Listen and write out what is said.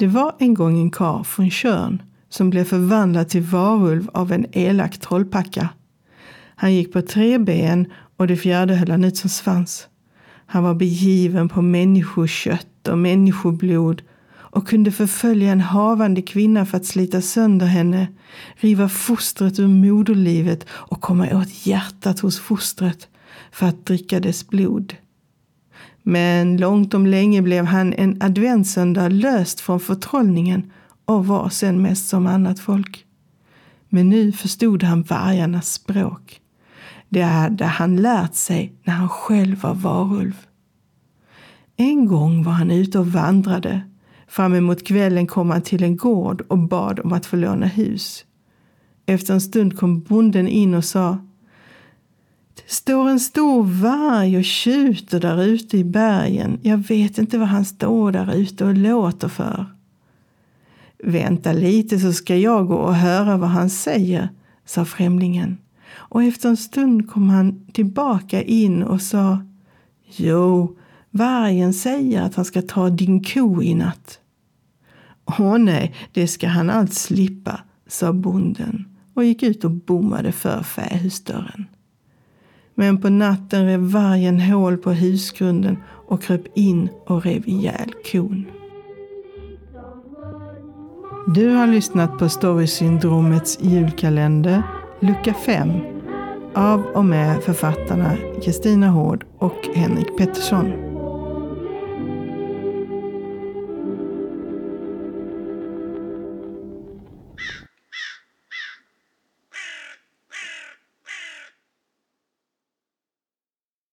Det var en gång en karl från Tjörn som blev förvandlad till varulv av en elak trollpacka. Han gick på tre ben och det fjärde höll han ut som svans. Han var begiven på människokött och människoblod och kunde förfölja en havande kvinna för att slita sönder henne, riva fostret ur moderlivet och komma åt hjärtat hos fostret för att dricka dess blod. Men långt om länge blev han en adventssöndag löst från förtrollningen och var sen mest som annat folk. Men nu förstod han vargarnas språk. Det hade han lärt sig när han själv var varulv. En gång var han ute och vandrade. Fram emot kvällen kom han till en gård och bad om att få låna hus. Efter en stund kom bonden in och sa står en stor varg och tjuter där ute i bergen. Jag vet inte vad han står där ute och låter för. Vänta lite så ska jag gå och höra vad han säger, sa främlingen. Och efter en stund kom han tillbaka in och sa Jo, vargen säger att han ska ta din ko i natt. Åh nej, det ska han allt slippa, sa bonden och gick ut och bommade för fähusdörren. Men på natten rev vargen hål på husgrunden och kröp in och rev ihjäl kon. Du har lyssnat på Storysyndromets julkalender, lucka 5 av och med författarna Kristina Hård och Henrik Pettersson.